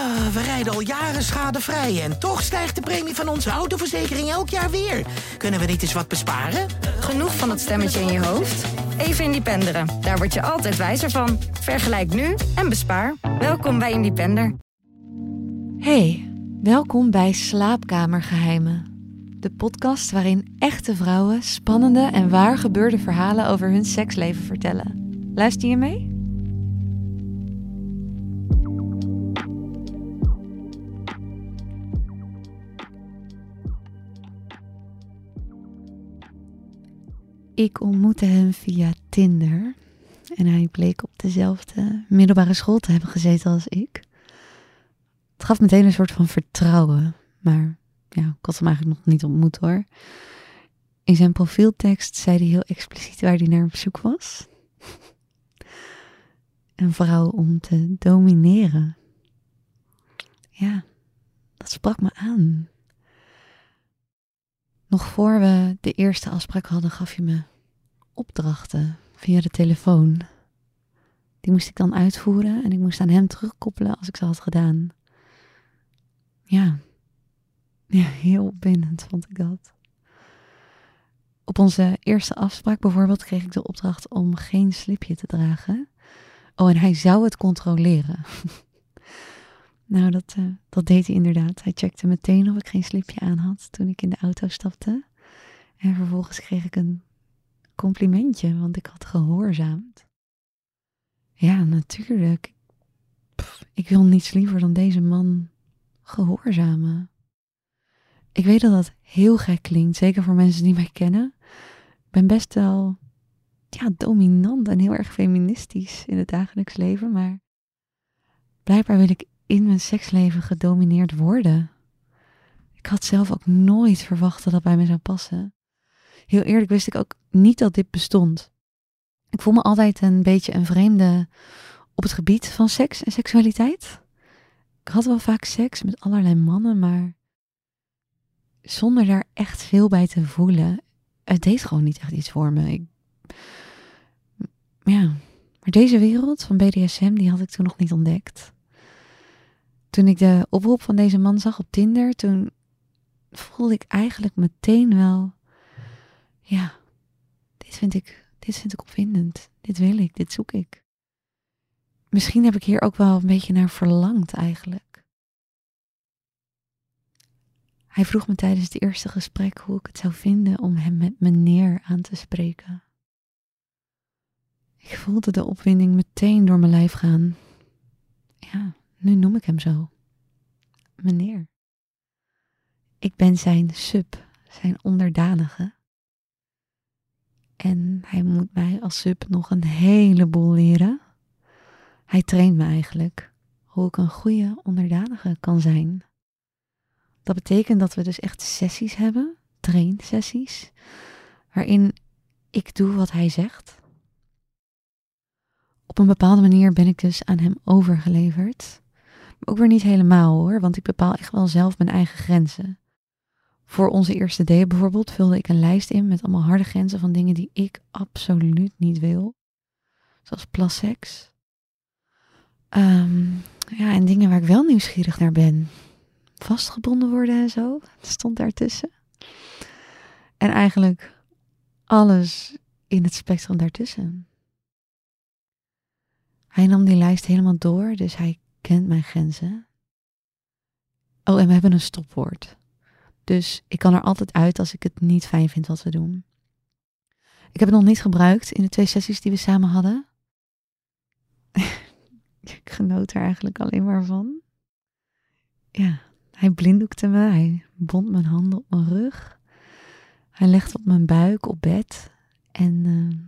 Ah, we rijden al jaren schadevrij en toch stijgt de premie van onze autoverzekering elk jaar weer. Kunnen we niet eens wat besparen? Genoeg van dat stemmetje in je hoofd? Even Independeren. Daar word je altijd wijzer van. Vergelijk nu en bespaar. Welkom bij Independer. Hey, welkom bij Slaapkamergeheimen. De podcast waarin echte vrouwen spannende en waar gebeurde verhalen over hun seksleven vertellen. Luister je mee? Ik ontmoette hem via Tinder. En hij bleek op dezelfde middelbare school te hebben gezeten als ik. Het gaf meteen een soort van vertrouwen. Maar ja, ik had hem eigenlijk nog niet ontmoet hoor. In zijn profieltekst zei hij heel expliciet waar hij naar op zoek was. Een vrouw om te domineren. Ja, dat sprak me aan. Nog voor we de eerste afspraak hadden, gaf je me opdrachten via de telefoon. Die moest ik dan uitvoeren en ik moest aan hem terugkoppelen als ik ze had gedaan. Ja, ja heel opwindend vond ik dat. Op onze eerste afspraak bijvoorbeeld kreeg ik de opdracht om geen slipje te dragen. Oh, en hij zou het controleren. nou, dat, uh, dat deed hij inderdaad. Hij checkte meteen of ik geen slipje aan had toen ik in de auto stapte. En vervolgens kreeg ik een complimentje, want ik had gehoorzaamd. Ja, natuurlijk. Ik wil niets liever dan deze man gehoorzamen. Ik weet dat dat heel gek klinkt, zeker voor mensen die mij kennen. Ik ben best wel ja, dominant en heel erg feministisch in het dagelijks leven, maar blijkbaar wil ik in mijn seksleven gedomineerd worden. Ik had zelf ook nooit verwacht dat dat bij me zou passen. Heel eerlijk wist ik ook niet dat dit bestond. Ik voel me altijd een beetje een vreemde op het gebied van seks en seksualiteit. Ik had wel vaak seks met allerlei mannen, maar zonder daar echt veel bij te voelen. Het deed gewoon niet echt iets voor me. Ik, ja, maar deze wereld van BDSM, die had ik toen nog niet ontdekt. Toen ik de oproep van deze man zag op Tinder, toen voelde ik eigenlijk meteen wel, ja, dit vind ik, dit vind ik opwindend. Dit wil ik, dit zoek ik. Misschien heb ik hier ook wel een beetje naar verlangd eigenlijk. Hij vroeg me tijdens het eerste gesprek hoe ik het zou vinden om hem met meneer aan te spreken. Ik voelde de opwinding meteen door mijn lijf gaan. Ja, nu noem ik hem zo. Meneer. Ik ben zijn sub, zijn onderdanige. En hij moet mij als sub nog een heleboel leren. Hij traint me eigenlijk hoe ik een goede onderdanige kan zijn. Dat betekent dat we dus echt sessies hebben, trainsessies, waarin ik doe wat hij zegt. Op een bepaalde manier ben ik dus aan hem overgeleverd. Maar ook weer niet helemaal hoor, want ik bepaal echt wel zelf mijn eigen grenzen. Voor onze eerste date bijvoorbeeld vulde ik een lijst in met allemaal harde grenzen van dingen die ik absoluut niet wil. Zoals plasseks. Um, ja, en dingen waar ik wel nieuwsgierig naar ben. Vastgebonden worden en zo. Dat stond daartussen. En eigenlijk alles in het spectrum daartussen. Hij nam die lijst helemaal door, dus hij kent mijn grenzen. Oh, en we hebben een stopwoord. Dus ik kan er altijd uit als ik het niet fijn vind wat we doen. Ik heb het nog niet gebruikt in de twee sessies die we samen hadden. ik genoot er eigenlijk alleen maar van. Ja, hij blinddoekte me, hij bond mijn handen op mijn rug. Hij legde op mijn buik op bed en uh,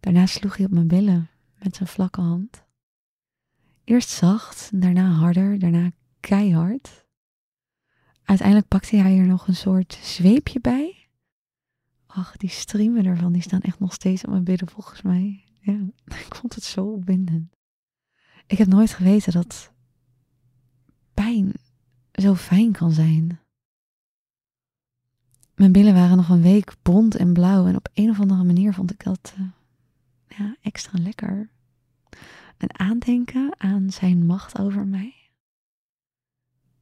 daarna sloeg hij op mijn billen met zijn vlakke hand. Eerst zacht, daarna harder, daarna keihard. Uiteindelijk pakte hij er nog een soort zweepje bij. Ach, die streamen ervan, die staan echt nog steeds op mijn billen volgens mij. Ja, ik vond het zo opwindend. Ik heb nooit geweten dat pijn zo fijn kan zijn. Mijn billen waren nog een week bont en blauw en op een of andere manier vond ik dat uh, ja, extra lekker. En aandenken aan zijn macht over mij.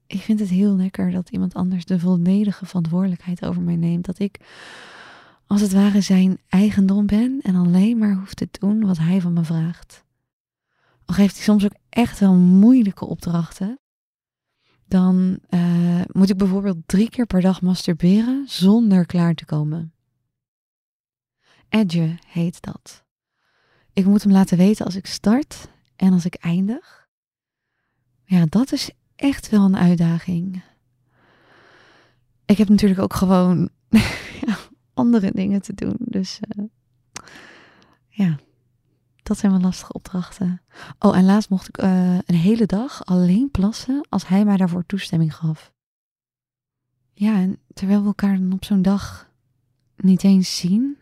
Ik vind het heel lekker dat iemand anders de volledige verantwoordelijkheid over mij neemt. Dat ik als het ware zijn eigendom ben en alleen maar hoef te doen wat hij van me vraagt. Al geeft hij soms ook echt wel moeilijke opdrachten. Dan uh, moet ik bijvoorbeeld drie keer per dag masturberen zonder klaar te komen. Edge heet dat. Ik moet hem laten weten als ik start en als ik eindig. Ja, dat is echt wel een uitdaging. Ik heb natuurlijk ook gewoon andere dingen te doen. Dus uh, ja, dat zijn wel lastige opdrachten. Oh, en laatst mocht ik uh, een hele dag alleen plassen als hij mij daarvoor toestemming gaf. Ja, en terwijl we elkaar dan op zo'n dag niet eens zien,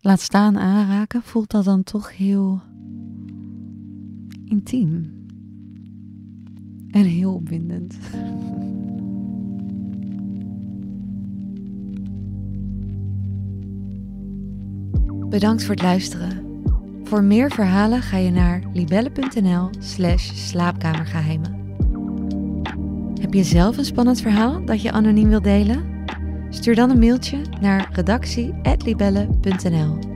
laat staan aanraken, voelt dat dan toch heel intiem. En heel opwindend. Bedankt voor het luisteren. Voor meer verhalen ga je naar libelle.nl/slash slaapkamergeheimen. Heb je zelf een spannend verhaal dat je anoniem wilt delen? Stuur dan een mailtje naar redactie.libelle.nl.